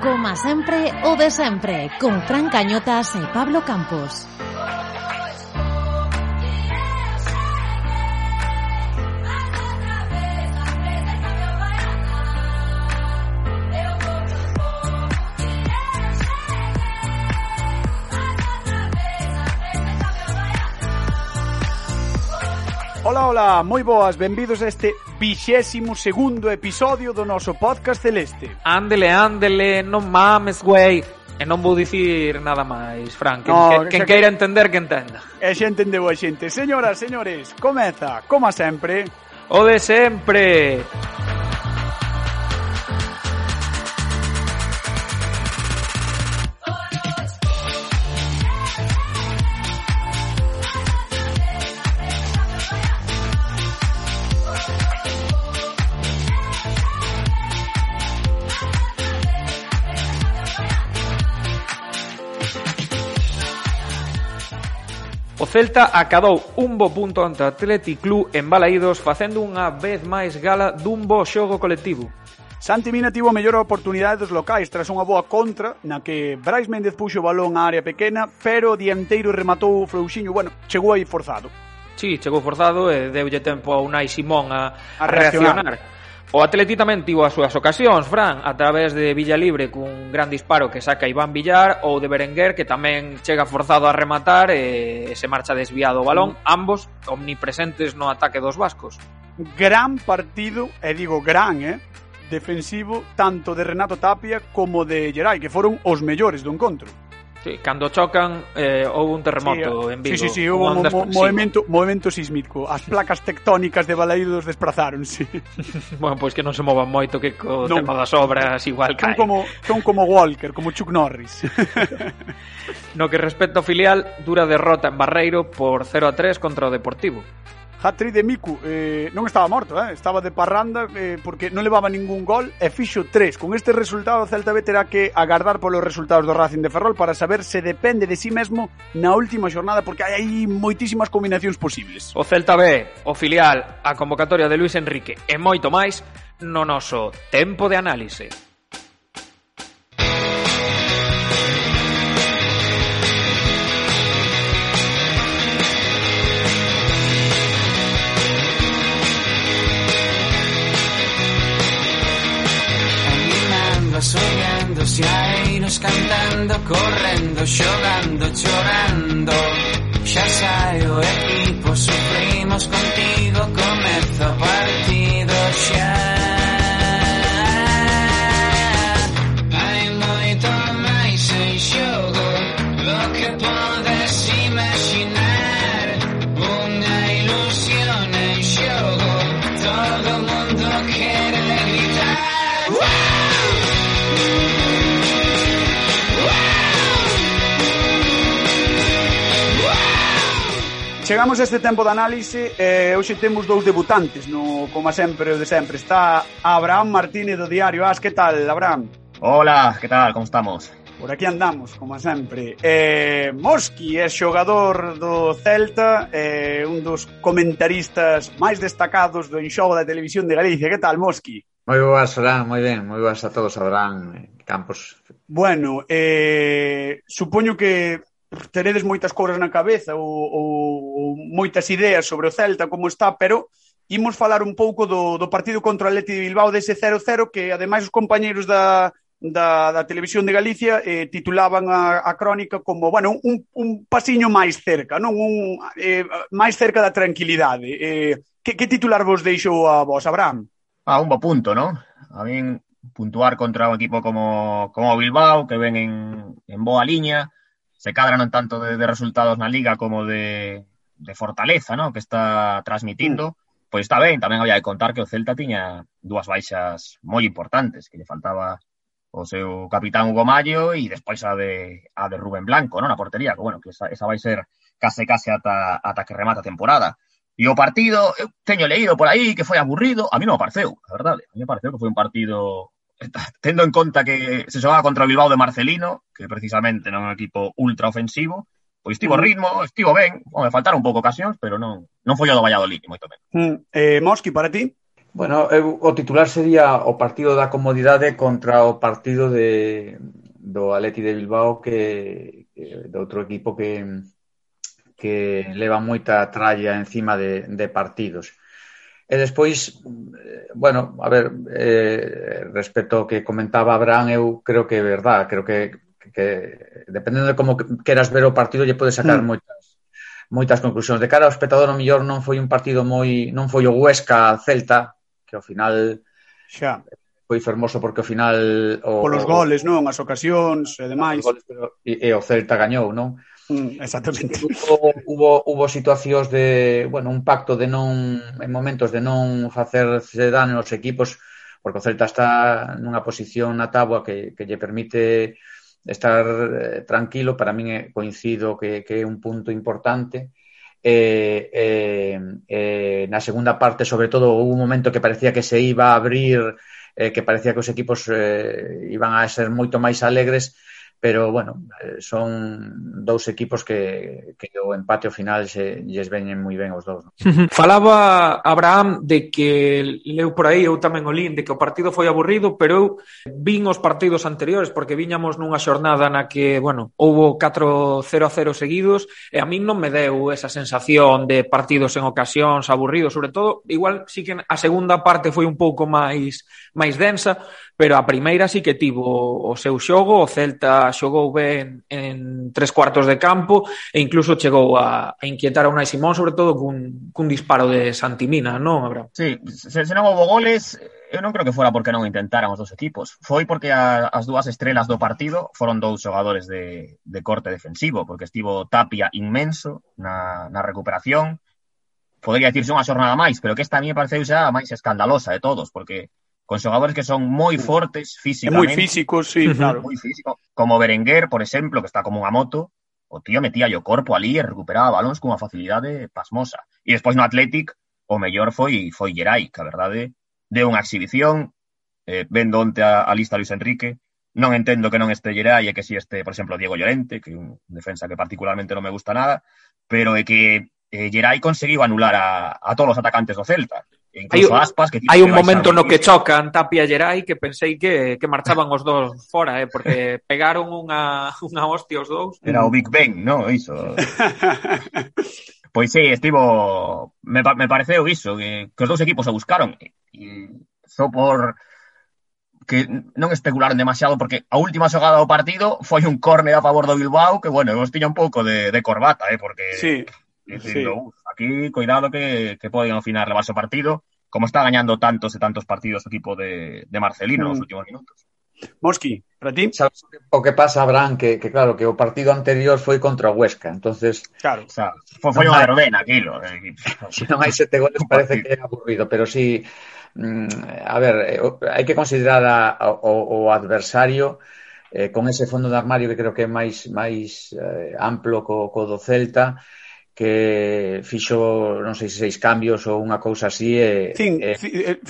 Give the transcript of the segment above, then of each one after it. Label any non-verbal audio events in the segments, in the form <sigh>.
Coma sempre, o de sempre, con Fran Cañotas e Pablo Campos. Ola, moi boas, benvidos a este vixésimo segundo episodio do noso podcast celeste. Ándele, ándele, non mames, güey. E non vou dicir nada máis, Frank Quen, no, que, quen queira entender, que entenda. E xa entendeu a xente. Señoras, señores, comeza, como sempre. O de sempre. Celta acadou un bo punto ante o Athletic Club en Balaídos facendo unha vez máis gala dun bo xogo colectivo. Santi Mina tivo a mellor oportunidade dos locais tras unha boa contra na que Brais Méndez puxo o balón á área pequena, pero o dianteiro rematou flouxiño, bueno, chegou aí forzado. Sí, chegou forzado e deulle tempo a Unai Simón a, a reaccionar. A reaccionar O Atleti tamén tivo as súas ocasións, Fran, a través de Villa Libre cun gran disparo que saca Iván Villar ou de Berenguer que tamén chega forzado a rematar e se marcha desviado o balón, ambos omnipresentes no ataque dos vascos. Gran partido, e digo gran, eh, defensivo tanto de Renato Tapia como de Geray, que foron os mellores do encontro. Sí, cando chocan eh, houve un terremoto sí, eh, en Vigo. Sí, sí, sí, houve un, ondas... un mo movimento, sí. movimento sísmico. As placas tectónicas de Balaídos desprazáronse. <laughs> bueno, pois pues que non se movan moito que co non. tema das obras igual caen. Son como, son como Walker, como Chuck Norris. <laughs> no que respecta ao filial, dura derrota en Barreiro por 0 a 3 contra o Deportivo hat-trick de Miku eh, non estaba morto, eh, estaba de parranda eh, porque non levaba ningún gol e fixo tres. Con este resultado o Celta B terá que agardar polos resultados do Racing de Ferrol para saber se depende de si sí mesmo na última xornada porque hai aí moitísimas combinacións posibles. O Celta B, o filial, a convocatoria de Luis Enrique e moito máis no noso tempo de análise. Correndo, correndo, xogando, chorando Xa sai o equipo, sufrimos contigo, comezo a Chegamos a este tempo de análise e eh, hoxe temos dous debutantes, no, como sempre, o de sempre. Está Abraham Martínez do Diario As, que tal, Abraham? Hola, que tal, como estamos? Por aquí andamos, como sempre. Eh, Mosqui é xogador do Celta, eh, un dos comentaristas máis destacados do enxogo da televisión de Galicia. Que tal, Mosqui? Moi boas, Abraham, moi ben, moi boas a todos, Abraham, eh, Campos. Bueno, eh, supoño que teredes moitas cousas na cabeza ou, ou, ou moitas ideas sobre o Celta, como está, pero imos falar un pouco do, do partido contra o Atleti de Bilbao dese 0-0 que ademais os compañeiros da, da, da Televisión de Galicia eh, titulaban a, a crónica como bueno, un, un pasiño máis cerca, non un eh, máis cerca da tranquilidade. Eh, que, que titular vos deixou a vos, Abraham? Ah, un bo punto, non? A min puntuar contra un equipo como, como Bilbao, que ven en, en boa liña, se cadran tanto de, de resultados na liga como de, de fortaleza, ¿no? que está transmitindo, mm. pois está ben, tamén había de contar que o Celta tiña dúas baixas moi importantes, que lle faltaba o seu capitán Hugo Mayo e despois a de, a de Rubén Blanco, non? na portería, que, bueno, que esa, esa vai ser case case ata, ata que remata a temporada. E o partido, eu teño leído por aí que foi aburrido, a mí non me pareceu, a verdade, a mí me pareceu que foi un partido <laughs> tendo en conta que se xogaba contra o Bilbao de Marcelino, que precisamente non é un equipo ultra ofensivo, pois tivo mm. ritmo, estivo ben, bueno, me faltaron un pouco ocasións, pero non non foi o do Valladolid, moito menos. Mm, eh, Mosqui, para ti? Bueno, eu, o titular sería o partido da comodidade contra o partido de, do Atleti de Bilbao que, que do outro equipo que que leva moita tralla encima de, de partidos. E despois, bueno, a ver, eh, respecto ao que comentaba Abraham, eu creo que é verdad, creo que, que dependendo de como queras ver o partido, lle pode sacar mm. moitas moitas conclusións. De cara ao espectador, o mellor non foi un partido moi... non foi o Huesca Celta, que ao final xa foi fermoso porque ao final... O, Polos goles, non? As ocasións e demais. Goles, pero, e, e o Celta gañou, non? Mm, exactamente. Hubo, hubo, hubo situacións de, bueno, un pacto de non, en momentos de non facerse dano nos equipos, porque o Celta está nunha posición na táboa que, que lle permite estar eh, tranquilo, para min eh, coincido que, que é un punto importante. Eh, eh, eh, na segunda parte, sobre todo, hubo un momento que parecía que se iba a abrir, eh, que parecía que os equipos eh, iban a ser moito máis alegres, pero bueno, eh, son dous equipos que, que o empate ao final se lles veñen moi ben os dous. ¿no? Falaba Abraham de que leu por aí, eu tamén o lín, de que o partido foi aburrido, pero eu vin os partidos anteriores porque viñamos nunha xornada na que, bueno, houbo 4 0 0 seguidos e a min non me deu esa sensación de partidos en ocasións aburridos, sobre todo, igual sí que a segunda parte foi un pouco máis máis densa, pero a primeira sí que tivo o seu xogo, o Celta xogou ben en tres cuartos de campo e incluso chegou a, a inquietar a Unai Simón, sobre todo cun, cun disparo de Santimina, non, Abraham? Sí, se, se non houve goles, eu non creo que fora porque non intentaran os dos equipos. Foi porque a, as dúas estrelas do partido foron dous xogadores de, de corte defensivo, porque estivo Tapia inmenso na, na recuperación, podría dicirse unha xornada máis, pero que esta a mí me pareceu xa a máis escandalosa de todos, porque con xogadores que son moi fortes físicamente. Moi físicos, sí, claro. Moi físico, como Berenguer, por exemplo, que está como unha moto, o tío metía o corpo ali e recuperaba balóns cunha facilidade pasmosa. E despois no Athletic, o mellor foi foi Gerai, que a verdade de unha exhibición eh, vendo onte a, a lista Luis Enrique, non entendo que non este Gerai e que si este, por exemplo, Diego Llorente, que é un defensa que particularmente non me gusta nada, pero é que eh, Gerai conseguiu anular a, a todos os atacantes do Celta. Incluso hai, aspas que hai un que momento no que chocan Tapia e Geray que pensei que, que marchaban os dous fora, eh, porque <laughs> pegaron unha, unha hostia os dous. Era o Big Bang, no? Iso. pois sí, estivo... Me, me pareceu iso, que, que os dous equipos se buscaron. E, e só por que non especularon demasiado porque a última xogada do partido foi un córner a favor do Bilbao que, bueno, os tiña un pouco de, de corbata, eh, porque sí dicindo, sí. Uf, aquí cuidado que, que poden ao final levarse o partido, como está gañando tantos e tantos partidos o equipo de, de Marcelino mm. los últimos minutos. Mosqui, para ti? Sabes o que pasa, Abraham, que, que claro, que o partido anterior foi contra o Huesca, entonces... Claro, o sea, foi, foi unha verbena, aquilo. Eh. <laughs> Se non hai sete goles parece que é aburrido, pero sí... Mm, a ver, eh, hai que considerar a, a, o, o adversario eh, con ese fondo de armario que creo que é máis máis eh, amplo co, co do Celta, que fixo, non sei se seis cambios ou unha cousa así e, Cin, e... Eh,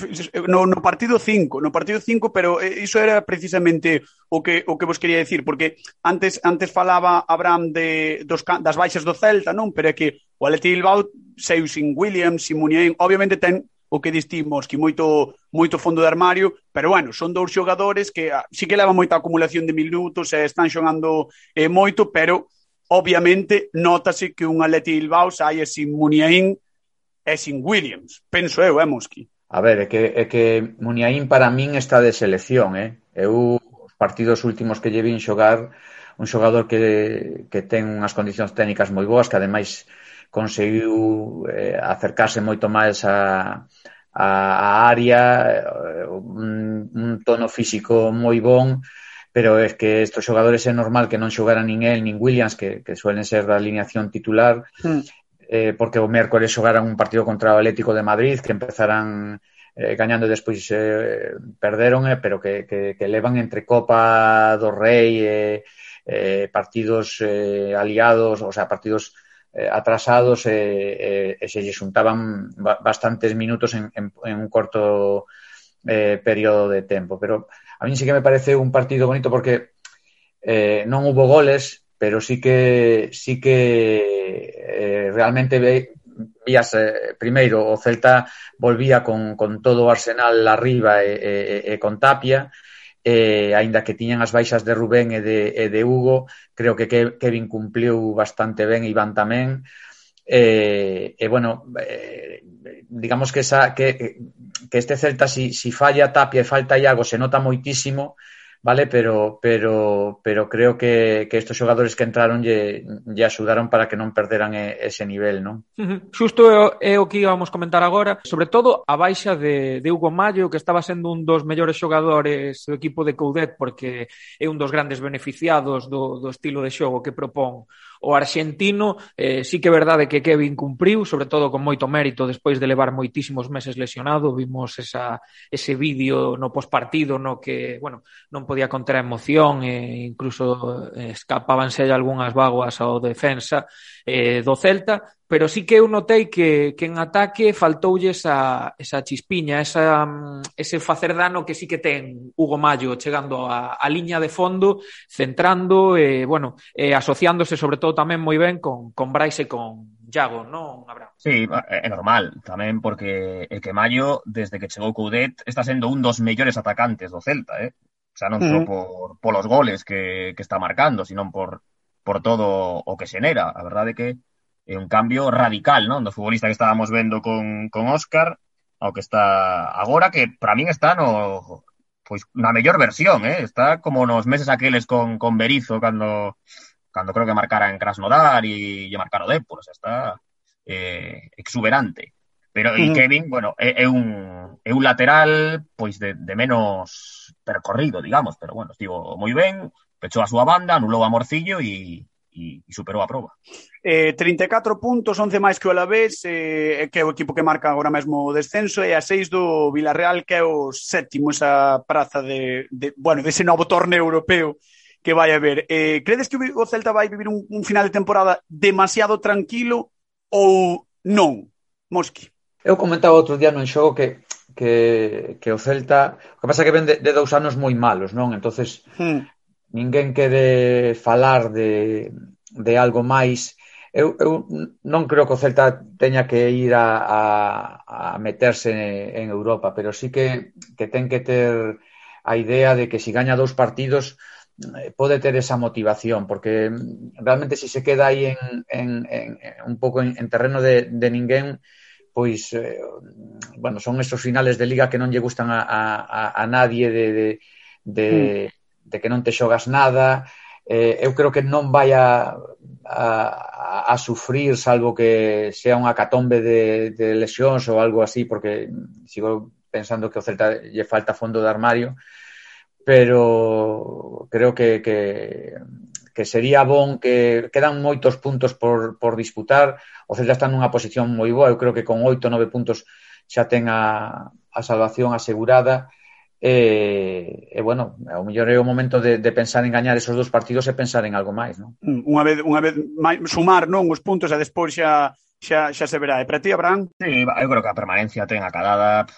no, no partido 5, no partido 5, pero eh, iso era precisamente o que o que vos quería decir, porque antes antes falaba Abraham de dos das baixas do Celta, non? Pero é que o Atleti Bilbao saiu sin Williams, sin Muniain, obviamente ten o que distimos que moito moito fondo de armario, pero bueno, son dous xogadores que a, sí que levan moita acumulación de minutos, e están xogando eh, moito, pero Obviamente, notase que un Atleti Bilbao saia sin Muniain e sin Williams. Penso eu, eh, Mosqui? A ver, é que, é que Muniain para min está de selección, eh? Eu, os partidos últimos que lle vin xogar, un xogador que, que ten unhas condicións técnicas moi boas, que ademais conseguiu eh, acercarse moito máis a, a, a área, eh, un, un tono físico moi bon, pero es que estos xogadores é normal que non xogaran nin el nin Williams, que, que suelen ser da alineación titular, mm. eh, porque o mércores xogaran un partido contra o Atlético de Madrid, que empezaran eh, gañando e despois eh, perderon, eh, pero que, que, que levan entre Copa do Rei eh, eh, partidos eh, aliados, o sea, partidos eh, atrasados e eh, eh, eh, se lle xuntaban bastantes minutos en, en, en un corto eh, período de tempo. Pero A mí sí que me parece un partido bonito porque eh, non hubo goles, pero sí que sí que eh, realmente ve, vías eh, primeiro o Celta volvía con, con todo o Arsenal arriba e, e, e con Tapia eh, aínda que tiñan as baixas de Rubén e de, e de Hugo creo que Kevin cumpliu bastante ben Iván tamén. Eh, eh, bueno, eh, digamos que, esa, que, que este Celta, si, si falla Tapia e falta Iago, se nota moitísimo, vale? Pero, pero, pero creo que, que estos xogadores que entraron lle, lle axudaron para que non perderan ese nivel, non? Uh -huh. Xusto é, o, é o que íbamos comentar agora, sobre todo a baixa de, de Hugo Mayo, que estaba sendo un dos mellores xogadores do equipo de Coudet, porque é un dos grandes beneficiados do, do estilo de xogo que propón O arxentino, eh, sí que é verdade que Kevin cumpriu, sobre todo con moito mérito despois de levar moitísimos meses lesionado, vimos esa, ese vídeo no pospartido no que, bueno, non podía conter a emoción e incluso eh, escapábanse algunhas vaguas ao defensa eh, do Celta, pero sí que eu notei que, que en ataque faltoulle esa, esa chispiña, esa, mm, ese facer dano que sí que ten Hugo Mayo chegando a, a liña de fondo, centrando, e, eh, bueno, eh, asociándose sobre todo tamén moi ben con, con Bryce e con Iago, non, Abraham? Sí, é normal, tamén porque é que Mayo, desde que chegou Coudet, está sendo un dos mellores atacantes do Celta, eh? Xa non só mm. por, os goles que, que está marcando, sino por, por todo o que xenera. A verdade é que un cambio radical, non? Do futbolista que estábamos vendo con, con Óscar ao que está agora, que para min está no pois na mellor versión, eh? Está como nos meses aqueles con, con Berizo cando cando creo que marcara en Krasnodar e lle marcar o Depor, sea, está eh, exuberante. Pero e Kevin, bueno, é, é un é un lateral pois de, de menos percorrido, digamos, pero bueno, estivo moi ben, pechou a súa banda, anulou a Morcillo e, e, e superou a prova. Eh, 34 puntos, 11 máis que o Alavés, eh, eh, que é o equipo que marca agora mesmo o descenso, e a 6 do Villarreal, que é o sétimo esa praza de, de bueno, dese de novo torneo europeo que vai haber. Eh, credes que o Celta vai vivir un, un final de temporada demasiado tranquilo ou non, Mosqui? Eu comentaba outro día no xogo que que, que o Celta, o que pasa que ven de, de dous anos moi malos, non? Entonces, hmm ninguén quere falar de, de algo máis. Eu, eu non creo que o Celta teña que ir a, a, a meterse en Europa, pero sí que, que ten que ter a idea de que se si gaña dous partidos eh, pode ter esa motivación, porque realmente se si se queda aí en, en, en, un pouco en, en terreno de, de ninguén, pois, eh, bueno, son esos finales de liga que non lle gustan a, a, a nadie de, de, de, mm de que non te xogas nada, eh, eu creo que non vai a, a, a sufrir salvo que sea unha catombe de, de lesións ou algo así, porque sigo pensando que o Celta lle falta fondo de armario, pero creo que, que, que sería bon que quedan moitos puntos por, por disputar. O Celta está nunha posición moi boa, eu creo que con oito, nove puntos xa ten a, a salvación asegurada Eh, eh, e, e bueno, ao mellor é o momento de, de pensar en gañar esos dos partidos e pensar en algo máis, non? Mm, unha vez, unha vez máis, sumar non os puntos e despois xa xa, xa se verá. E para ti, Abraham? Sí, eu creo que a permanencia ten a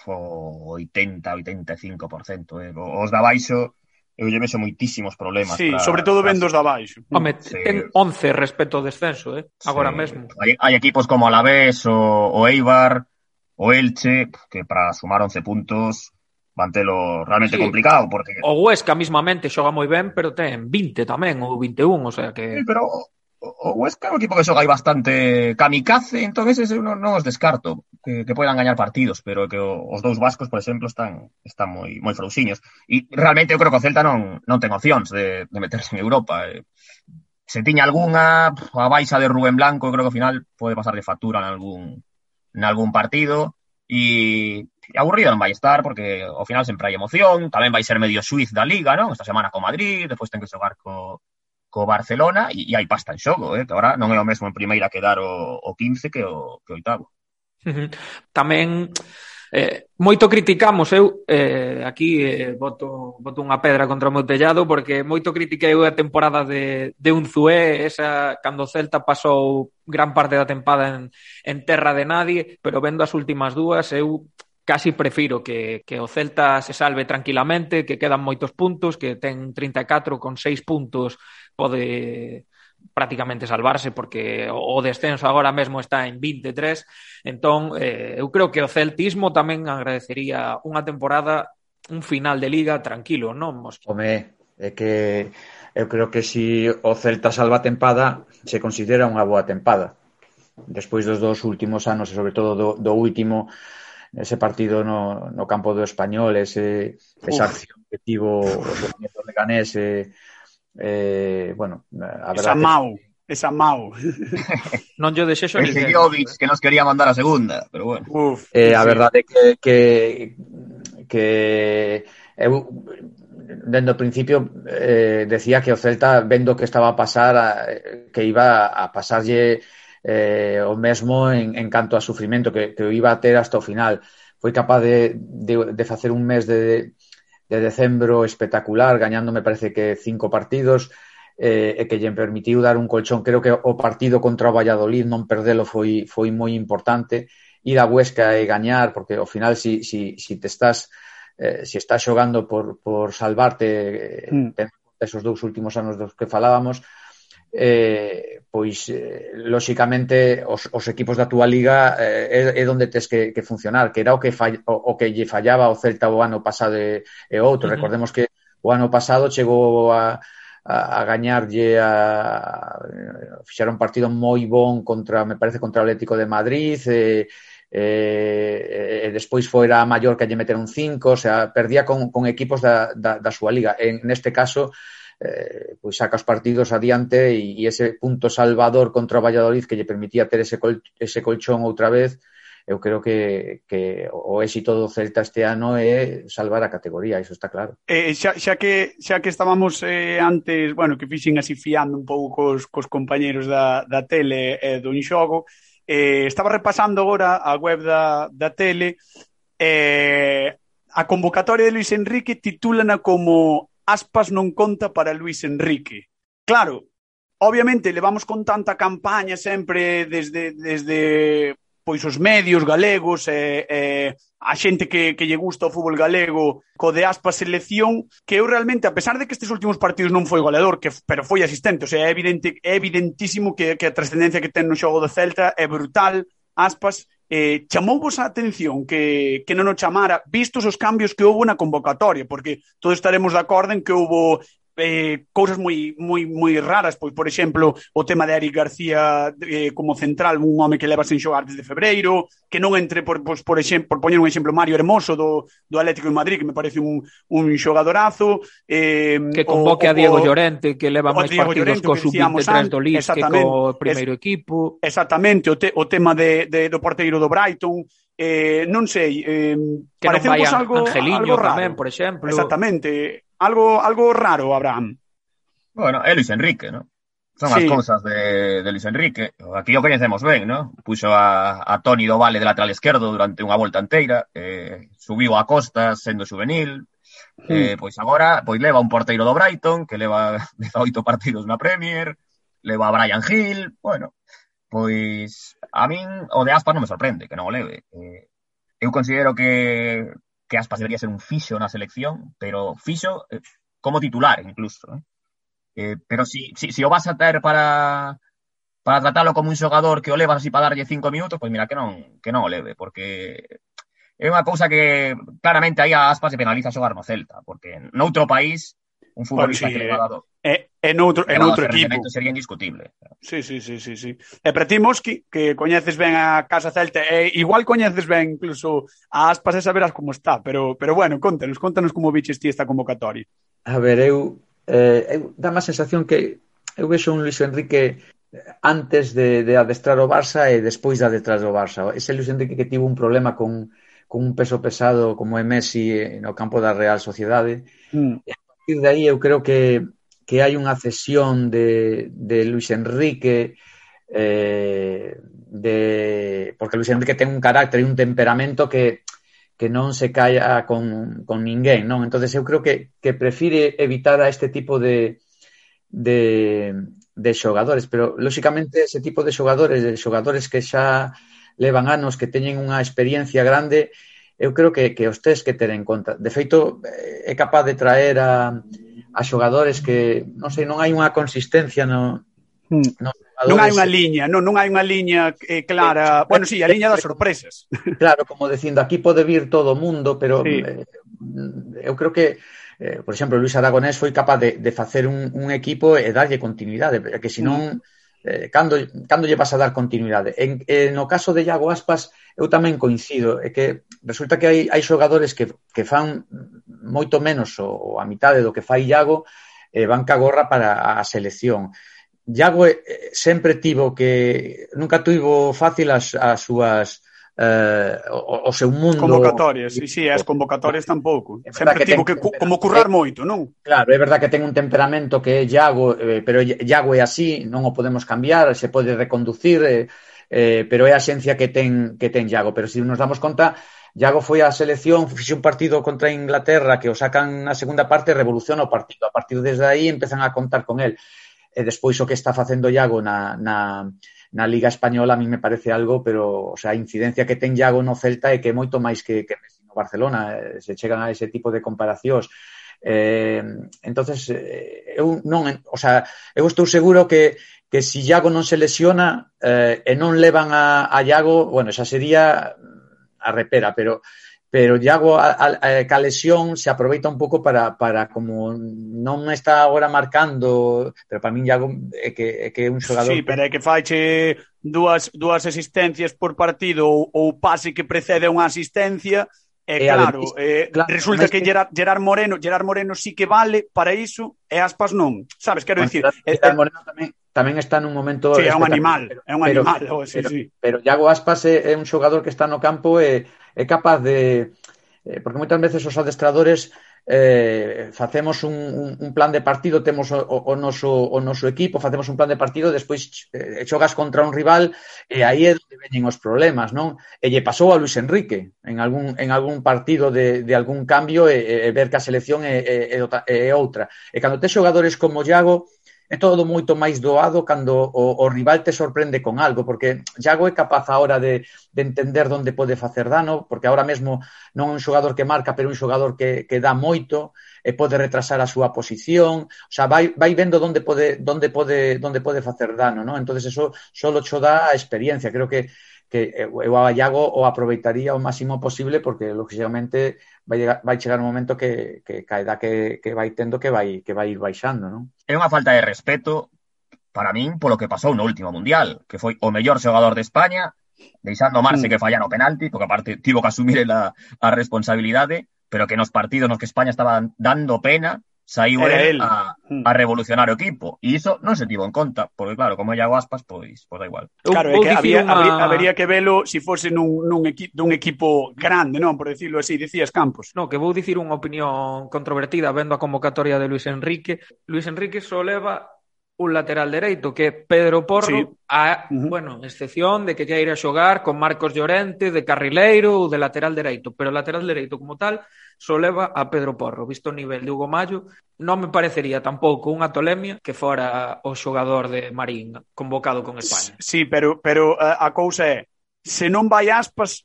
o 80, 85%. Eh? Os da baixo, eu lle vexo moitísimos problemas. Sí, para, sobre todo vendo os da baixo. Mm. Home, sí. ten 11 respecto ao descenso, eh? agora sí. mesmo. Hai, hai equipos como Alavés, o, o Eibar, o Elche, que para sumar 11 puntos mantelo realmente sí. complicado porque o Huesca mismamente xoga moi ben, pero ten 20 tamén ou 21, o sea que Sí, pero o Huesca é un equipo que xoga aí bastante kamikaze, entón ese non, non os descarto que, que poidan gañar partidos, pero que os dous vascos, por exemplo, están están moi moi frouxiños e realmente eu creo que o Celta non non ten opcións de, de meterse en Europa. Eh, se tiña algunha a baixa de Rubén Blanco, eu creo que ao final pode pasar de factura en algún en algún partido e aburrido non vai estar porque ao final sempre hai emoción, tamén vai ser medio suiz da Liga, non? Esta semana co Madrid, despois ten que xogar co, co Barcelona e, e hai pasta en xogo, eh? que agora non é o mesmo en primeira quedar o, o 15 que o, que o oitavo. Uh -huh. Tamén eh, moito criticamos eu eh, aquí eh, boto, boto unha pedra contra o meu tellado porque moito critiquei a temporada de, de Unzué esa cando o Celta pasou gran parte da tempada en, en terra de nadie pero vendo as últimas dúas eu casi prefiro que, que o Celta se salve tranquilamente, que quedan moitos puntos, que ten 34 con 6 puntos pode prácticamente salvarse porque o descenso agora mesmo está en 23 entón eh, eu creo que o celtismo tamén agradecería unha temporada un final de liga tranquilo, non Mosquito? Home, é que eu creo que si o Celta salva a tempada se considera unha boa tempada despois dos dos últimos anos e sobre todo do, do último ese partido no, no campo do Español, ese, Uf. esa acción que tivo o do Leganés, eh, eh, bueno, a verdade... Esa mau, esa mau. <laughs> non yo desexo... Ese Jovic eh. que nos quería mandar a segunda, pero bueno. Uf, eh, sí. a verdade que, que, que eu dende o principio eh, decía que o Celta vendo que estaba a pasar a, que iba a pasarlle eh, o mesmo en, en canto a sufrimento que, que iba a ter hasta o final. Foi capaz de, de, de facer un mes de, de decembro espectacular, gañando, me parece que cinco partidos, eh, e que lle permitiu dar un colchón. Creo que o partido contra o Valladolid non perdelo foi, foi moi importante. Ir a Huesca e gañar, porque ao final si, si, si te estás eh, si estás xogando por, por salvarte eh, mm. esos dous últimos anos dos que falábamos, eh, pois eh, lóxicamente os, os equipos da túa liga eh, é, é onde tes que, que funcionar, que era o que fall, o, o que lle fallaba o Celta o ano pasado e, e outro. Uh -huh. Recordemos que o ano pasado chegou a a, a gañarlle a, a fixar un partido moi bon contra, me parece, contra o Atlético de Madrid, e, e, e despois foira a Mallorca lle meter un 5, o sea, perdía con, con equipos da, da, da súa liga. En neste caso, eh, pois saca os partidos adiante e, e ese punto salvador contra o Valladolid que lle permitía ter ese, col, ese colchón outra vez, eu creo que, que o éxito do Celta este ano é salvar a categoría, iso está claro. Eh, xa, xa, que, xa que estábamos eh, antes, bueno, que fixen así fiando un pouco cos, cos compañeros da, da tele eh, do Inxogo, eh, estaba repasando agora a web da, da tele eh, a convocatoria de Luis Enrique titulana como Aspas non conta para Luis Enrique. Claro, obviamente levamos con tanta campaña sempre desde, desde pois os medios galegos e, e a xente que, que lle gusta o fútbol galego co de Aspas selección que eu realmente, a pesar de que estes últimos partidos non foi goleador, que, pero foi asistente o sea, é, evidente, é evidentísimo que, que a trascendencia que ten no xogo do Celta é brutal Aspas eh, chamouvos a atención que, que non o chamara vistos os cambios que houve na convocatoria, porque todos estaremos de acordo en que houve eh, cousas moi, moi, moi raras, pois, por exemplo, o tema de Eric García eh, como central, un home que leva sen xogar desde febreiro, que non entre, por, pois, por exemplo, por poñer un exemplo, Mario Hermoso do, do Atlético de Madrid, que me parece un, un xogadorazo. Eh, que convoque o, o, a Diego Llorente, que leva máis Diego partidos Llorente, co sub-23 do Liz que co primeiro es, equipo. Exactamente, o, te, o tema de, de, do porteiro do Brighton, eh, non sei, eh, que non vai algo, Angeliño algo raro. tamén, por exemplo. Exactamente, Algo, algo raro, Abraham. Bueno, é Luis Enrique, ¿no? Son sí. as cousas de, de Luis Enrique. Aquí o coñecemos ben, ¿no? Puxo a, a Toni do Vale de lateral esquerdo durante unha volta inteira, eh, subiu a Costa sendo juvenil, sí. eh, pois agora pois leva un porteiro do Brighton, que leva <laughs> 18 partidos na Premier, leva a Brian Hill, bueno, pois a min o de Aspas non me sorprende que non o leve. Eh, eu considero que que Aspas debería ser un fixo na selección, pero fixo eh, como titular incluso. Eh? Eh, pero si, si, si o vas a ter para para tratalo como un xogador que o levas así para darlle cinco minutos, pois pues mira que non que non o leve, porque é unha cousa que claramente aí a Aspas se penaliza xogar no Celta, porque noutro país un futbolista pues sí, que leva dado. É, eh, en outro, en outro equipo. Sería indiscutible. Sí, sí, sí, sí, sí. E para ti, Mosqui, que coñeces ben a Casa Celta, e igual coñeces ben incluso a Aspas e saberás como está, pero, pero bueno, contanos, contanos como biches ti esta convocatoria. A ver, eu, eh, eu dá má sensación que eu vexo un Luis Enrique antes de, de adestrar o Barça e despois de adestrar o Barça. Ese Luis Enrique que tivo un problema con, con un peso pesado como é Messi eh, no campo da Real Sociedade. Mm. E a partir de aí eu creo que que hai unha cesión de, de Luis Enrique eh, de, porque Luis Enrique ten un carácter e un temperamento que, que non se calla con, con ninguén, non? entonces eu creo que, que prefire evitar a este tipo de, de, de xogadores, pero lóxicamente ese tipo de xogadores, de xogadores que xa levan anos, que teñen unha experiencia grande, eu creo que, que os tes que ter en conta. De feito, eh, é capaz de traer a, a xogadores que, non sei, non hai unha consistencia no, mm. no Non hai unha liña, non, non hai unha liña eh, clara. Eh, bueno, sí, a liña das sorpresas. <laughs> Claro, como dicindo, aquí pode vir todo o mundo, pero sí. eh, eu creo que eh, por exemplo, Luis Aragonés foi capaz de, de facer un, un equipo e darlle continuidade, que senón hmm. eh, cando, cando lle vas a dar continuidade. En, eh, no caso de Iago Aspas, eu tamén coincido, é que resulta que hai, hai xogadores que, que fan moito menos o a mitade do que fai Iago, eh, banca gorra para a selección. Iago eh, sempre tivo que nunca tivo fácil as, as súas eh, o, o seu mundo convocatorias, si, si, as convocatorias tampouco. É sempre que tivo que como currar moito, non? Claro, é verdade que ten un temperamento que é Iago, eh, pero Iago é así, non o podemos cambiar, se pode reconducir, eh, eh, pero é a xencia que ten que ten Iago, pero se si nos damos conta Iago foi á selección, fixe un partido contra Inglaterra que o sacan na segunda parte, revoluciona o partido. A partir desde aí empezan a contar con el. E despois o que está facendo Iago na, na, na Liga Española a mí me parece algo, pero o sea, a incidencia que ten Iago no Celta é que é moito máis que, que Messi no Barcelona. Eh, se chegan a ese tipo de comparacións. Eh, entonces eh, eu non, o sea, eu estou seguro que que si Iago non se lesiona eh, e non levan a, a Iago, bueno, xa sería a repera, pero pero Iago a, a, a lesión se aproveita un pouco para, para como non está agora marcando, pero para min Iago é que, é que é un xogador... Sí, pero é que faiche dúas, dúas asistencias por partido ou, ou pase que precede unha asistencia, é, e claro, ademais, eh, claro, resulta que, que Gerard, Gerard Moreno, Gerard Moreno sí que vale para iso, e Aspas non. Sabes, quero dicir, Gerard, eh, eh, Moreno tamén tamén está nun momento... Sí, é un animal, é un animal. Pero, oh, sí, pero, sí. pero Iago Aspas é, é un xogador que está no campo e é capaz de... Eh, porque moitas veces os adestradores eh, facemos un, un, un plan de partido, temos o, o, noso, o noso equipo, facemos un plan de partido, despois eh, xogas contra un rival e aí é onde veñen os problemas, non? E lle pasou a Luis Enrique en algún, en algún partido de, de algún cambio e, e ver que a selección é, é, é outra. E cando te xogadores como Iago, é todo moito máis doado cando o, o rival te sorprende con algo, porque Iago é capaz agora de, de entender onde pode facer dano, porque agora mesmo non é un xogador que marca, pero un xogador que, que dá moito, e pode retrasar a súa posición, o sea, vai, vai vendo onde pode, onde pode, onde pode facer dano, ¿no? entonces eso solo cho dá a experiencia, creo que que eu a Iago o aproveitaría o máximo posible porque lógicamente vai llegar, vai chegar un momento que, que caeda que, que vai tendo que vai que vai ir baixando, non? É unha falta de respeto para min polo que pasou no último Mundial, que foi o mellor xogador de España, deixando a Marse mm. que fallara o penalti, porque aparte tivo que asumir a, a responsabilidade, pero que nos partidos nos que España estaba dando pena, saiu Era él, a, a mm. revolucionar o equipo. E iso non se tivo en conta, porque claro, como é Iago Aspas, pois, pois da igual. Claro, é que había, una... habría, habría que velo se si fose nun, nun, equi, dun equipo grande, non? Por decirlo así, dicías Campos. No, que vou dicir unha opinión controvertida vendo a convocatoria de Luis Enrique. Luis Enrique só leva un lateral dereito que é Pedro Porro sí. a, uh -huh. bueno, excepción de que queira xogar con Marcos Llorente de carrileiro ou de lateral dereito, pero lateral dereito como tal só leva a Pedro Porro. Visto o nivel de Hugo Mallo, non me parecería tampouco unha tolemia que fora o xogador de Marín convocado con España. Sí, pero, pero eh, a cousa é, se non vai aspas,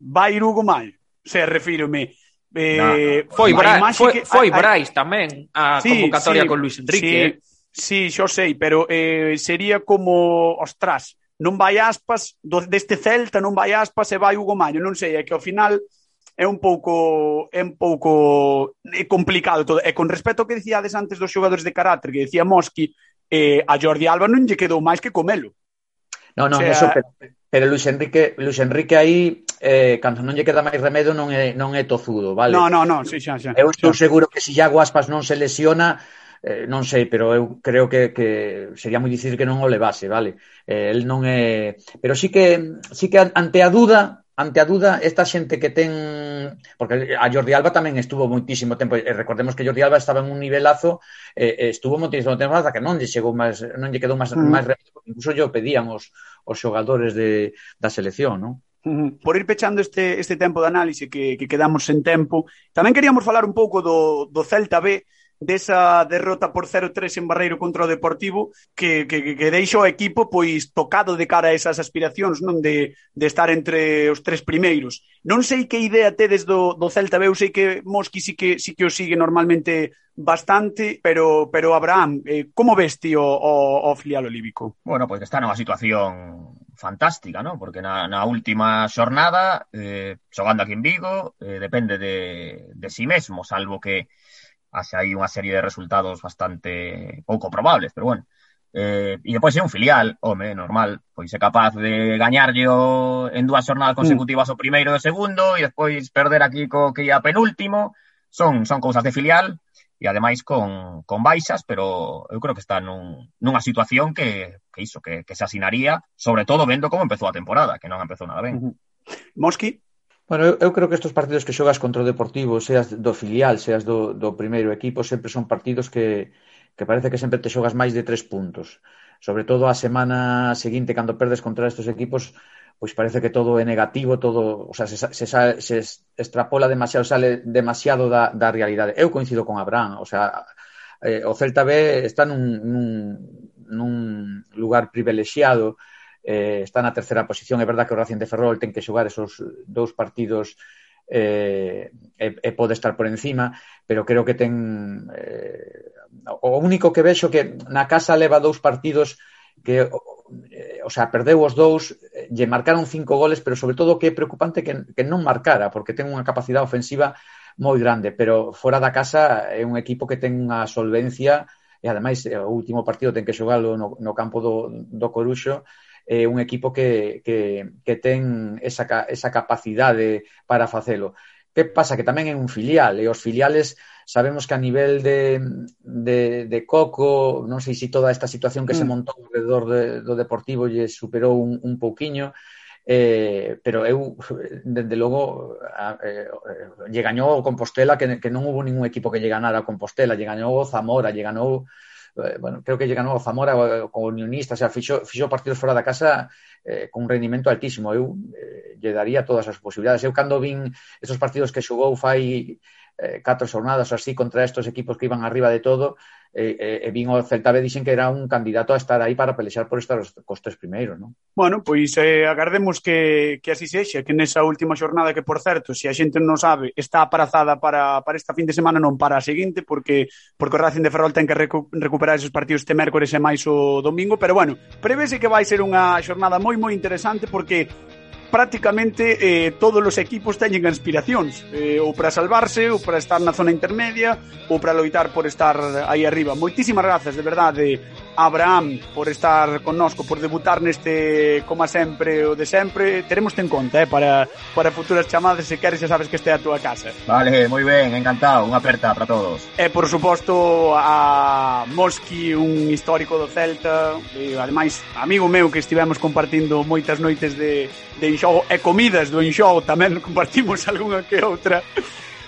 vai ir Hugo Mallo. Se refírome, Eh, no, foi Bra foi, que, foi a, Brais tamén a sí, convocatoria sí, con Luis Enrique. Sí, eh. sí, xo sei, pero eh, sería como, ostras, non vai aspas, do, deste Celta non vai aspas e vai Hugo Maño, non sei, é que ao final é un pouco é un pouco é complicado todo. E con respecto ao que dicíades antes dos xogadores de carácter, que dicía Mosqui, eh, a Jordi Alba non lle quedou máis que comelo. Non, non, o sea, eso, pero, pero Luis Enrique, Luis Enrique aí eh, cando non lle queda máis remedio non é, non é tozudo, vale? Non, non, non, sí, xa, xa. Eu estou seguro que se si Iago Aspas non se lesiona, eh, non sei, pero eu creo que, que sería moi difícil que non o levase, vale? Eh, el non é... Pero sí que, sí que ante a duda ante a duda, esta xente que ten... Porque a Jordi Alba tamén estuvo moitísimo tempo. E recordemos que Jordi Alba estaba en un nivelazo, eh, estuvo moitísimo tempo hasta que non lle, chegou máis, non lle quedou máis, mm. Uh -huh. máis remedio. Incluso yo pedían os, os xogadores de, da selección, non? Mm-hmm. Por ir pechando este, este tempo de análise que, que quedamos sen tempo, tamén queríamos falar un pouco do, do Celta B, desa derrota por 0-3 en Barreiro contra o Deportivo que, que, que deixa o equipo pois tocado de cara a esas aspiracións non de, de estar entre os tres primeiros. Non sei que idea tedes do, do Celta B, eu sei que Mosqui sí que, sí que o sigue normalmente bastante, pero pero Abraham, eh, como ves ti o, o, o filial olívico? Bueno, pois pues está nunha situación fantástica, ¿no? Porque na, na última xornada, eh, xogando aquí en Vigo, eh, depende de, de si sí mesmo, salvo que Así aí unha serie de resultados bastante pouco probables, pero bueno. Eh, e depois é un filial, home, normal, pois é capaz de gañarlle o, en dúas xornadas mm. consecutivas o primeiro e o segundo e despois perder aquí co que ia penúltimo, son son cousas de filial e ademais con, con baixas, pero eu creo que está nun, nunha situación que, que iso, que, que se asinaría, sobre todo vendo como empezou a temporada, que non empezou nada ben. Uh -huh. Mosqui? Bueno, eu, eu creo que estes partidos que xogas contra o Deportivo, seas do filial, seas do, do primeiro equipo, sempre son partidos que, que parece que sempre te xogas máis de tres puntos. Sobre todo a semana seguinte, cando perdes contra estes equipos, pois parece que todo é negativo, todo, o sea, se, se, sale, se extrapola demasiado, sale demasiado da, da realidade. Eu coincido con Abraham, o sea, eh, o Celta B está nun, nun, nun lugar privilexiado, eh, está na terceira posición. É verdad que o Racing de Ferrol ten que xogar esos dous partidos eh, e, e pode estar por encima, pero creo que ten... Eh, o único que vexo que na casa leva dous partidos que o sea, perdeu os dous, lle marcaron cinco goles, pero sobre todo que é preocupante que, que non marcara, porque ten unha capacidade ofensiva moi grande, pero fora da casa é un equipo que ten unha solvencia e ademais o último partido ten que xogalo no, no campo do, do Coruxo eh, un equipo que, que, que ten esa, esa capacidade para facelo. Que pasa? Que tamén é un filial, e os filiales sabemos que a nivel de, de, de Coco, non sei se toda esta situación que mm. se montou alrededor de, do Deportivo lle superou un, un pouquiño, eh, pero eu, dende logo, a, eh, lle gañou o Compostela, que, que non hubo ningún equipo que lle ganara a Compostela, lle gañou o Zamora, lle gañou Eh, bueno, creo que ganou a Zamora eh, con Unionista, o sea, fixo, fixo partidos fora da casa eh, con un rendimento altísimo. Eu eh, lle daría todas as posibilidades. Eu cando vin esos partidos que xogou fai eh, catro xornadas ou así contra estos equipos que iban arriba de todo e, eh, e, eh, e vin o Celta B dixen que era un candidato a estar aí para pelexar por estar os costes primeiros, non? Bueno, pois eh, agardemos que, que así sexa, que nesa última xornada que, por certo, se a xente non sabe, está aprazada para, para esta fin de semana non para a seguinte, porque porque o Racing de Ferrol ten que recu recuperar esos partidos este mércores e máis o domingo, pero bueno, prevese que vai ser unha xornada moi moi interesante porque prácticamente eh, todos os equipos teñen aspiracións eh, ou para salvarse, ou para estar na zona intermedia ou para loitar por estar aí arriba. Moitísimas grazas, de verdade Abraham por estar connosco, por debutar neste, como sempre, o de sempre. Teremos ten conta, eh, para, para futuras chamadas, se queres, xa sabes que este é a túa casa. Vale, moi ben, encantado, unha aperta para todos. E, por suposto, a Mosqui, un histórico do Celta, e, ademais, amigo meu que estivemos compartindo moitas noites de, de enxogo e comidas do enxogo, tamén <laughs> compartimos algunha que outra.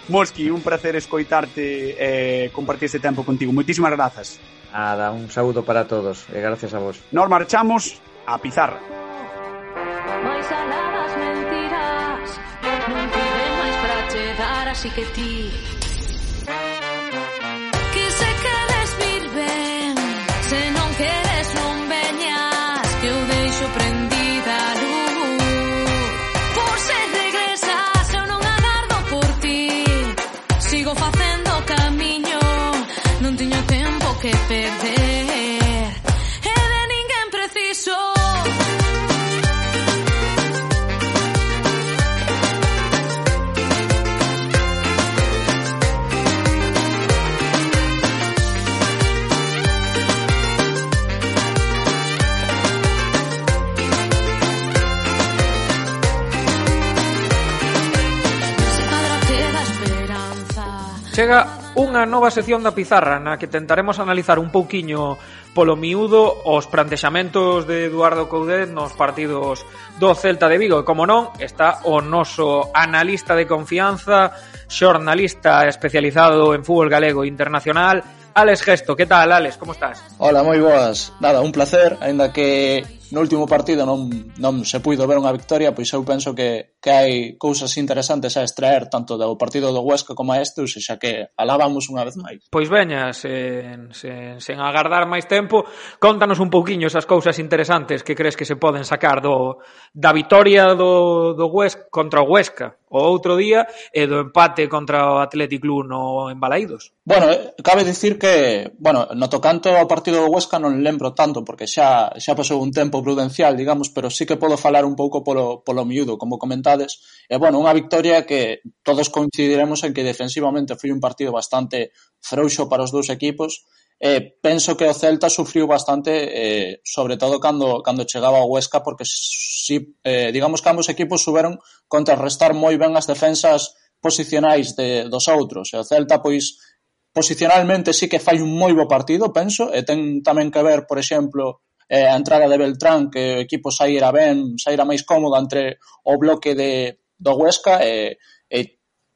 Mosqui, un placer escoitarte e eh, compartir este tempo contigo. Moitísimas grazas. Nada, un saúdo para todos e gracias a vos. Nos marchamos a Pizarra. Mais aladas mentiras Non piden máis para chegar Así que ti que perder. E de ninguén preciso. Chega unha nova sección da Pizarra na que tentaremos analizar un pouquiño polo miúdo os plantexamentos de Eduardo Coudet nos partidos do Celta de Vigo. E como non, está o noso analista de confianza, xornalista especializado en fútbol galego internacional, Alex Gesto. Que tal, Alex? Como estás? Hola, moi boas. Nada, un placer, aínda que no último partido non, non se puido ver unha victoria, pois eu penso que, que hai cousas interesantes a extraer tanto do partido do Huesca como a este, ou xa que alabamos unha vez máis. Pois veña, sen, sen, sen agardar máis tempo, contanos un pouquiño esas cousas interesantes que crees que se poden sacar do, da vitoria do, do Huesca contra o Huesca o outro día e do empate contra o Athletic Club no en Balaídos. Bueno, eh, cabe dicir que, bueno, no tocanto ao partido do Huesca non lembro tanto porque xa xa pasou un tempo prudencial, digamos, pero sí que podo falar un pouco polo polo miúdo, como comentades. E bueno, unha victoria que todos coincidiremos en que defensivamente foi un partido bastante frouxo para os dous equipos eh, penso que o Celta sufriu bastante, eh, sobre todo cando, cando chegaba ao Huesca, porque si, eh, digamos que ambos equipos souberon contrarrestar moi ben as defensas posicionais de, dos outros. E o Celta, pois, posicionalmente sí que fai un moi bo partido, penso, e ten tamén que ver, por exemplo, eh, a entrada de Beltrán, que o equipo saíra ben, saíra máis cómodo entre o bloque de, do Huesca, e eh,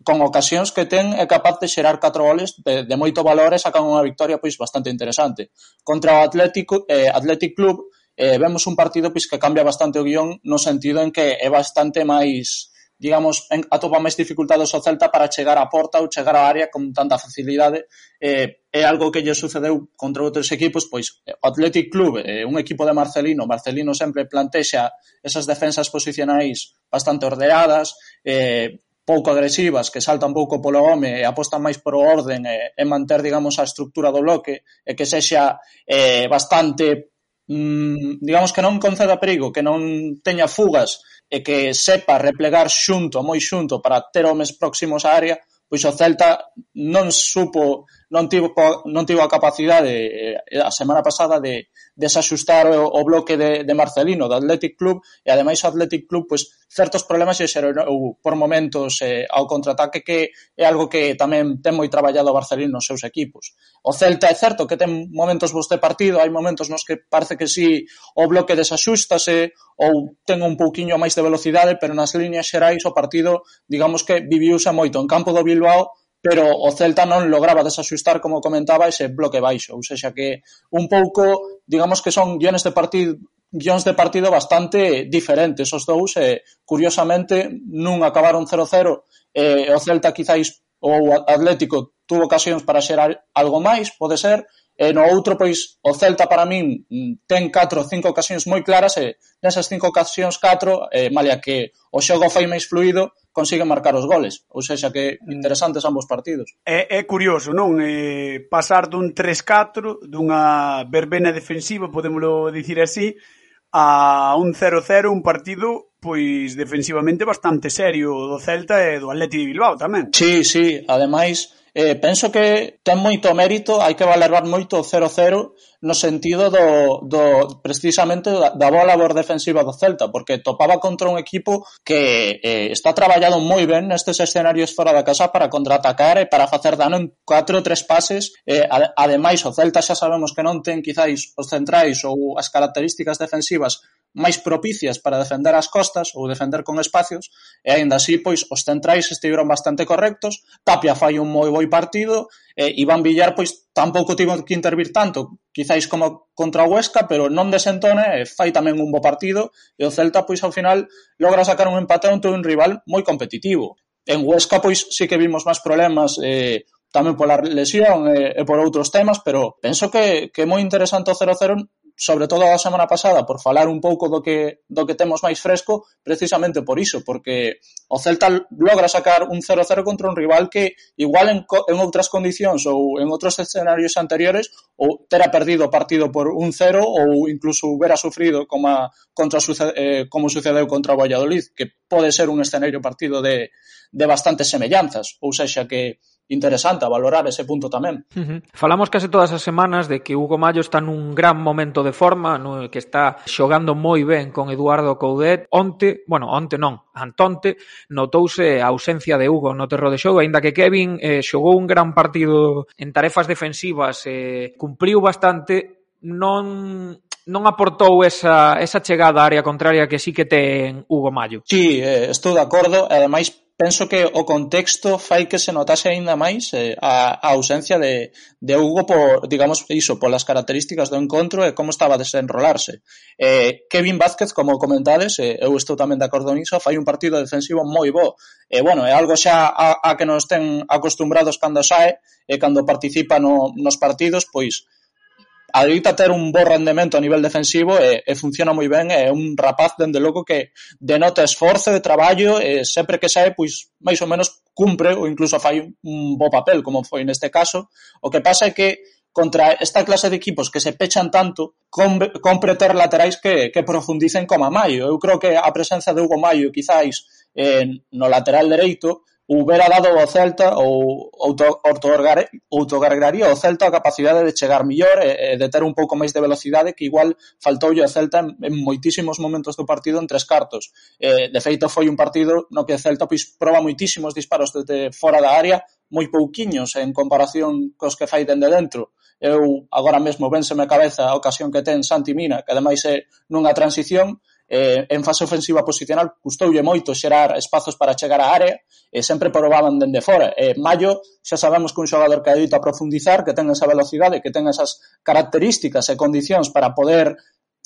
con ocasións que ten é capaz de xerar catro goles de, de moito valor e sacan unha victoria pois bastante interesante. Contra o Atlético, eh, Athletic Club eh, vemos un partido pois que cambia bastante o guión no sentido en que é bastante máis digamos, en, atopa máis dificultades o Celta para chegar á porta ou chegar á área con tanta facilidade. Eh, é algo que lle sucedeu contra outros equipos, pois eh, o Athletic Club, eh, un equipo de Marcelino, Marcelino sempre plantexa esas defensas posicionais bastante ordeadas, eh, pouco agresivas, que saltan pouco polo home e apostan máis por orden e, e manter, digamos, a estructura do bloque e que sexa eh, bastante, mm, digamos, que non conceda perigo, que non teña fugas e que sepa replegar xunto, moi xunto, para ter homes próximos á área, pois o Celta non supo non tivo, non tivo a capacidade eh, a semana pasada de desaxustar o, o bloque de, de Marcelino do Athletic Club e ademais o Athletic Club pois, certos problemas e xerou por momentos eh, ao contraataque que é algo que tamén ten moi traballado o Marcelino nos seus equipos. O Celta é certo que ten momentos vos de partido, hai momentos nos que parece que si sí, o bloque desaxustase ou ten un pouquiño máis de velocidade, pero nas líneas xerais o partido digamos que viviuse moito en campo do Bilbao pero o Celta non lograba desaxustar, como comentaba, ese bloque baixo, ou seja que un pouco, digamos que son guiones de partido guións de partido bastante diferentes. Os dous e curiosamente nun acabaron 0-0 e o Celta quizáis ou o Atlético tuvo ocasións para xerar algo máis, pode ser, e no outro, pois, o Celta para min mm, ten 4 ou 5 ocasións moi claras e nesas 5 ocasións 4, eh, malia que o xogo foi máis fluido, consiguen marcar os goles, ou sexa que interesantes ambos partidos. É, é curioso, non? Eh, pasar dun 3-4, dunha verbena defensiva, podemoslo dicir así, a un 0-0, un partido pois defensivamente bastante serio do Celta e do Atleti de Bilbao tamén. Sí, sí, ademais Eh, penso que ten moito mérito, hai que valorar moito o 0-0 no sentido do, do precisamente da, da boa labor defensiva do Celta, porque topaba contra un equipo que eh, está traballado moi ben nestes escenarios fora da casa para contraatacar e para facer dano en 4 ou 3 pases. Eh, ademais, o Celta xa sabemos que non ten quizáis os centrais ou as características defensivas máis propicias para defender as costas ou defender con espacios e aínda así pois os centrais estiveron bastante correctos, Tapia fai un moi boi partido e Iván Villar pois tampouco tivo que intervir tanto, quizáis como contra o Huesca, pero non desentona e fai tamén un bo partido e o Celta pois ao final logra sacar un empate ante un rival moi competitivo. En Huesca pois sí que vimos máis problemas eh, tamén pola lesión e, e por outros temas, pero penso que, que é moi interesante o 0-0 sobre todo a semana pasada, por falar un pouco do que, do que temos máis fresco, precisamente por iso, porque o Celta logra sacar un 0-0 contra un rival que igual en, en outras condicións ou en outros escenarios anteriores ou terá perdido o partido por un 0 ou incluso hubiera sufrido como, contra, eh, como sucedeu contra o Valladolid, que pode ser un escenario partido de, de bastantes semellanzas, ou sexa que interesante a valorar ese punto tamén. Uh -huh. Falamos case todas as semanas de que Hugo Mayo está nun gran momento de forma, no que está xogando moi ben con Eduardo Coudet. Onte, bueno, onte non, Antonte, notouse a ausencia de Hugo no terro de xogo, aínda que Kevin eh, xogou un gran partido en tarefas defensivas, eh, cumpriu bastante, non non aportou esa, esa chegada á área contraria que sí que ten Hugo Mayo. Sí, eh, estou de acordo, e ademais penso que o contexto fai que se notase aínda máis eh, a, a ausencia de, de Hugo por, digamos, iso, polas características do encontro e como estaba a desenrolarse. Eh, Kevin Vázquez, como comentades, eh, eu estou tamén de acordo niso, fai un partido defensivo moi bo. E, eh, bueno, é algo xa a, a que nos ten acostumbrados cando sae e cando participa no, nos partidos, pois, adoita ter un bo rendemento a nivel defensivo e, e funciona moi ben, é un rapaz dende logo que denota esforzo de traballo e sempre que sae, pois máis ou menos cumpre ou incluso fai un bo papel como foi neste caso. O que pasa é que contra esta clase de equipos que se pechan tanto, compre ter laterais que, que profundicen como a Maio. Eu creo que a presenza de Hugo Maio, quizáis, eh, no lateral dereito, houbera dado ao Celta ou autogargaría ao Celta a capacidade de chegar millor e, e de ter un pouco máis de velocidade que igual faltoulle ao Celta en, en moitísimos momentos do partido en tres cartos. Eh, de feito foi un partido no que o Celta pois, proba moitísimos disparos desde fora da área, moi pouquiños en comparación cos que fai dende dentro eu agora mesmo vénseme a cabeza a ocasión que ten Santi Mina, que ademais é nunha transición eh, en fase ofensiva posicional custoulle moito xerar espazos para chegar á área e sempre probaban dende fora. E Mayo xa sabemos que un xogador que adito a profundizar, que ten esa velocidade, que ten esas características e condicións para poder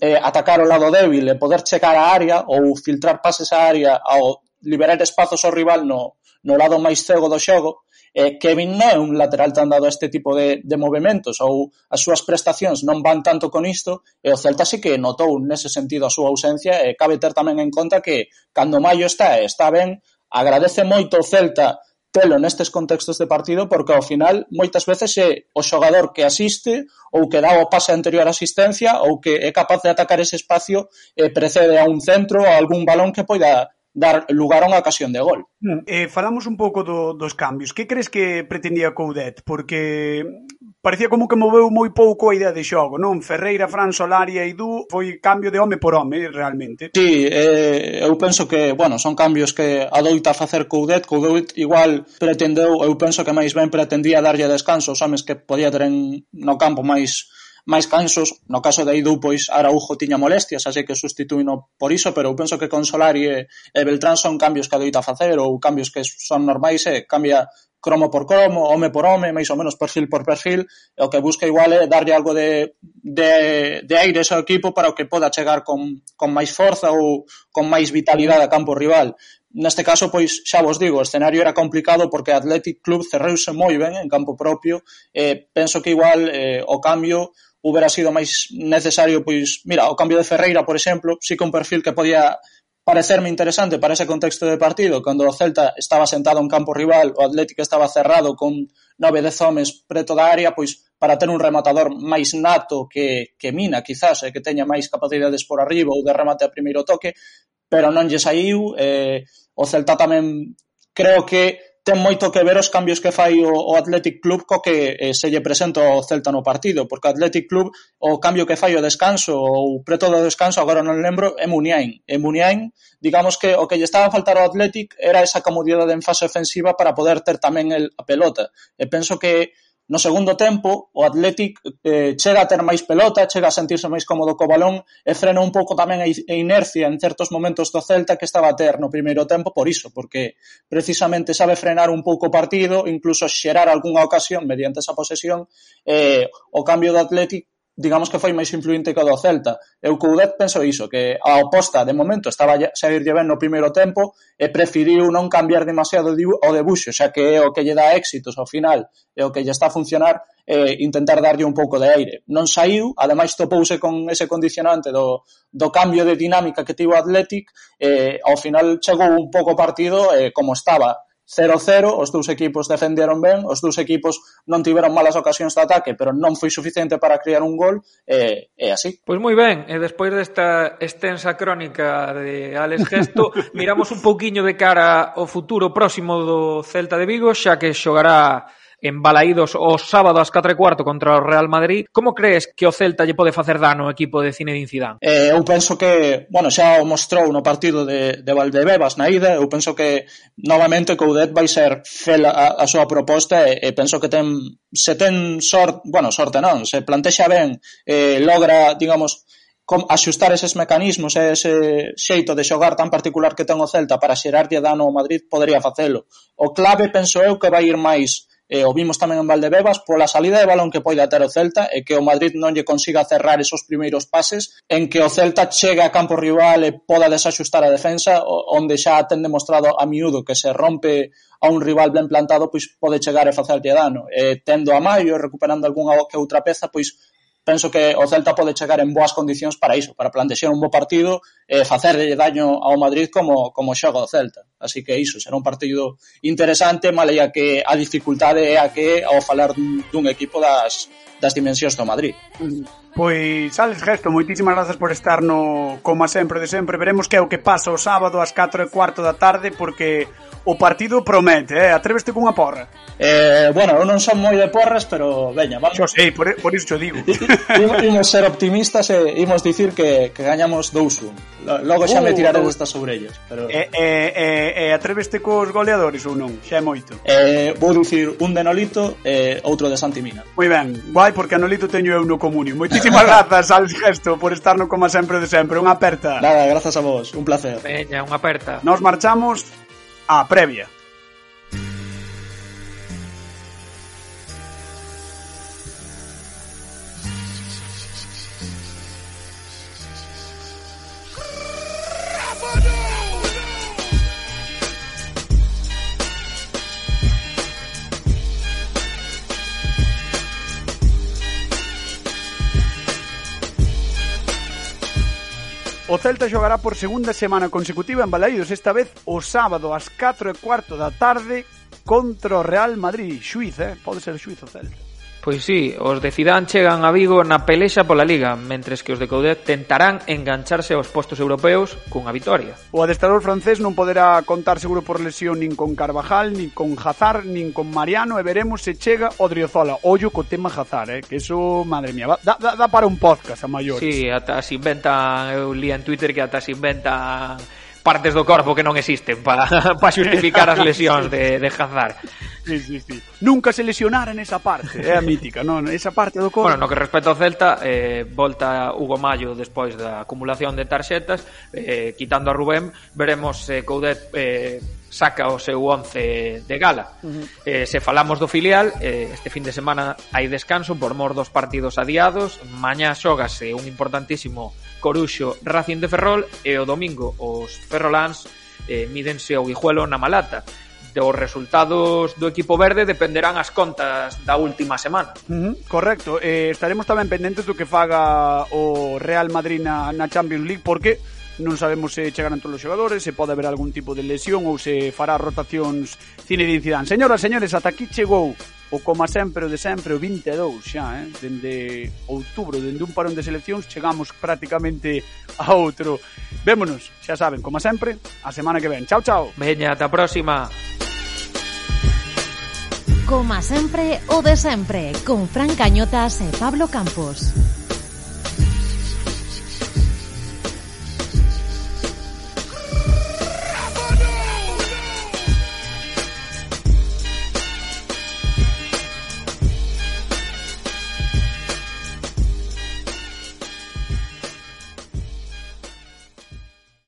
eh, atacar o lado débil e poder chegar á área ou filtrar pases á área ao liberar espazos ao rival no, no lado máis cego do xogo, eh, Kevin non é un lateral tan dado a este tipo de, de movimentos ou as súas prestacións non van tanto con isto e o Celta sí que notou nese sentido a súa ausencia e cabe ter tamén en conta que cando Maio está e está ben agradece moito o Celta telo nestes contextos de partido porque ao final moitas veces é o xogador que asiste ou que dá o pase anterior a asistencia ou que é capaz de atacar ese espacio e precede a un centro ou a algún balón que poida dar lugar a unha ocasión de gol. Hmm, eh, falamos un pouco do, dos cambios. Que crees que pretendía Coudet? Porque parecía como que moveu moi pouco a idea de xogo, non? Ferreira, Fran, Solari e Idu foi cambio de home por home, realmente. Sí, eh, eu penso que, bueno, son cambios que adoita facer Coudet. Coudet igual pretendeu, eu penso que máis ben pretendía darlle descanso aos homes que podía ter en, no campo máis máis cansos. No caso de Aidu, pois Araujo tiña molestias, así que sustituíno por iso, pero eu penso que con Solari e, e Beltrán son cambios que adoita facer ou cambios que son normais e cambia cromo por cromo, home por home, máis ou menos perfil por perfil, e o que busca igual é darlle algo de, de, de aire ao equipo para o que poda chegar con, con máis forza ou con máis vitalidade a campo rival. Neste caso, pois, xa vos digo, o escenario era complicado porque Athletic Club cerreuse moi ben en campo propio, e penso que igual eh, o cambio houbera sido máis necesario, pois, mira, o cambio de Ferreira, por exemplo, sí que un perfil que podía parecerme interesante para ese contexto de partido, cando o Celta estaba sentado en campo rival, o Atlético estaba cerrado con nove dez homes preto da área, pois para ter un rematador máis nato que, que Mina, quizás, e eh, que teña máis capacidades por arriba ou de remate a primeiro toque, pero non lle saiu, eh, o Celta tamén creo que ten moito que ver os cambios que fai o, o Athletic Club co que eh, se lle presenta o Celta no partido, porque o Athletic Club o cambio que fai o descanso ou preto do descanso, agora non lembro, é Muniain. E Muniain, digamos que o que lle estaba a faltar ao Athletic era esa comodidade en fase ofensiva para poder ter tamén el, a pelota. E penso que No segundo tempo o Athletic eh, chega a ter máis pelota, chega a sentirse máis cómodo co balón e frena un pouco tamén a inercia en certos momentos do Celta que estaba a ter no primeiro tempo por iso, porque precisamente sabe frenar un pouco o partido, incluso xerar algunha ocasión mediante esa posesión, eh, o cambio do Athletic digamos que foi máis influente que o do Celta. Eu Coudet penso iso, que a oposta de momento estaba a sair ben no primeiro tempo e preferiu non cambiar demasiado o debuxo, xa que é o que lle dá éxitos ao final e o que lle está a funcionar e intentar darlle un pouco de aire. Non saiu, ademais topouse con ese condicionante do, do cambio de dinámica que tivo o Athletic e ao final chegou un pouco partido e como estaba 0-0, os dous equipos defenderon ben, os dous equipos non tiveron malas ocasións de ataque, pero non foi suficiente para criar un gol, e, e así. Pois moi ben, e despois desta extensa crónica de Alex Gesto, miramos un pouquiño de cara ao futuro próximo do Celta de Vigo, xa que xogará en Balaídos o sábado ás 4 e cuarto contra o Real Madrid. Como crees que o Celta lle pode facer dano ao equipo de Zinedine Zidane? Eh, eu penso que, bueno, xa o mostrou no partido de, de Valdebebas na ida, eu penso que novamente Coudet vai ser fel a, a súa proposta e, e penso que ten se ten sorte, bueno, sorte non, se plantexa ben, eh, logra, digamos, com, axustar eses mecanismos e ese xeito de xogar tan particular que ten o Celta para xerarlle dano ao Madrid podería facelo. O clave penso eu que vai ir máis e o vimos tamén en Valdebebas pola salida de balón que poida ter o Celta e que o Madrid non lle consiga cerrar esos primeiros pases en que o Celta chega a campo rival e poda desaxustar a defensa onde xa ten demostrado a miúdo que se rompe a un rival ben plantado pois pode chegar e facerlle dano. E tendo a Maio recuperando algunha que outra peza pois penso que o Celta pode chegar en boas condicións para iso, para plantexar un bo partido e facerlle daño ao Madrid como, como xoga o Celta. Así que iso, será un partido interesante, maleia que a dificultade é a que ao falar dun, dun equipo das, das dimensións do Madrid. Pois, Alex Gesto, moitísimas grazas por estar no Como Sempre de Sempre. Veremos que é o que pasa o sábado ás 4 e cuarto da tarde, porque o partido promete, eh? Atreveste cunha porra. Eh, bueno, eu non son moi de porras, pero veña, vamos. Xo sei, por, por iso digo. <laughs> imos ser optimistas e imos dicir que, que gañamos 2-1. Logo xa uh, me tiraré uh. estas sobre ellos. Pero... E, eh, e, eh, e, eh, atreveste cos goleadores ou non? Xa é moito. Eh, vou dicir un de Nolito e outro de Santi Mina. Moi ben, guai porque Anolito teño eu no comunio. Moitísimas grazas al gesto por estar no como sempre de sempre. Unha aperta. Nada, grazas a vos. Un placer. Veña, unha aperta. Nos marchamos á previa. xogará por segunda semana consecutiva en Balaídos, esta vez o sábado ás 4 e cuarto da tarde contra o Real Madrid. Xuiz, eh? Pode ser xuiz o Celta. Pois sí, os de Zidane chegan a Vigo na pelexa pola Liga, mentres que os de Coudet tentarán engancharse aos postos europeos cunha vitoria. O adestrador francés non poderá contar seguro por lesión nin con Carvajal, nin con Hazard, nin con Mariano, e veremos se chega o Driozola. Ollo co tema Hazard, eh, que eso, madre mía, dá, dá, dá para un podcast a maiores. Sí, ata se inventan, eu li en Twitter que ata se inventan partes do corpo que non existen para <laughs> pa xustificar as lesións de, de Hazard. Sí, sí, sí. Nunca se lesionara nesa parte, é a mítica, non? Esa parte do corpo. Bueno, no que respecta ao Celta, eh, volta Hugo Mayo despois da acumulación de tarxetas, eh, quitando a Rubén, veremos se eh, Coudet eh, saca o seu once de gala. Uh -huh. eh, se falamos do filial, eh, este fin de semana hai descanso por mor dos partidos adiados, mañá xógase un importantísimo Coruxo Racing de Ferrol e o domingo os ferrolans eh, mídense ao Guijuelo na Malata. Dos resultados do equipo verde dependerán as contas da última semana. Uh -huh, correcto. Eh, estaremos tamén pendentes do que faga o Real Madrid na, na Champions League porque non sabemos se chegarán todos os xogadores, se pode haber algún tipo de lesión ou se fará rotacións Zinedine Zidane. Señoras, señores, ata aquí chegou o como sempre, o de sempre, o 22 xa, eh? dende outubro, dende un parón de seleccións, chegamos prácticamente a outro. Vémonos, xa saben, como sempre, a semana que ven. Chao, chao. Veña, ata a próxima. Como sempre, o de sempre, con Fran Cañotas e Pablo Campos.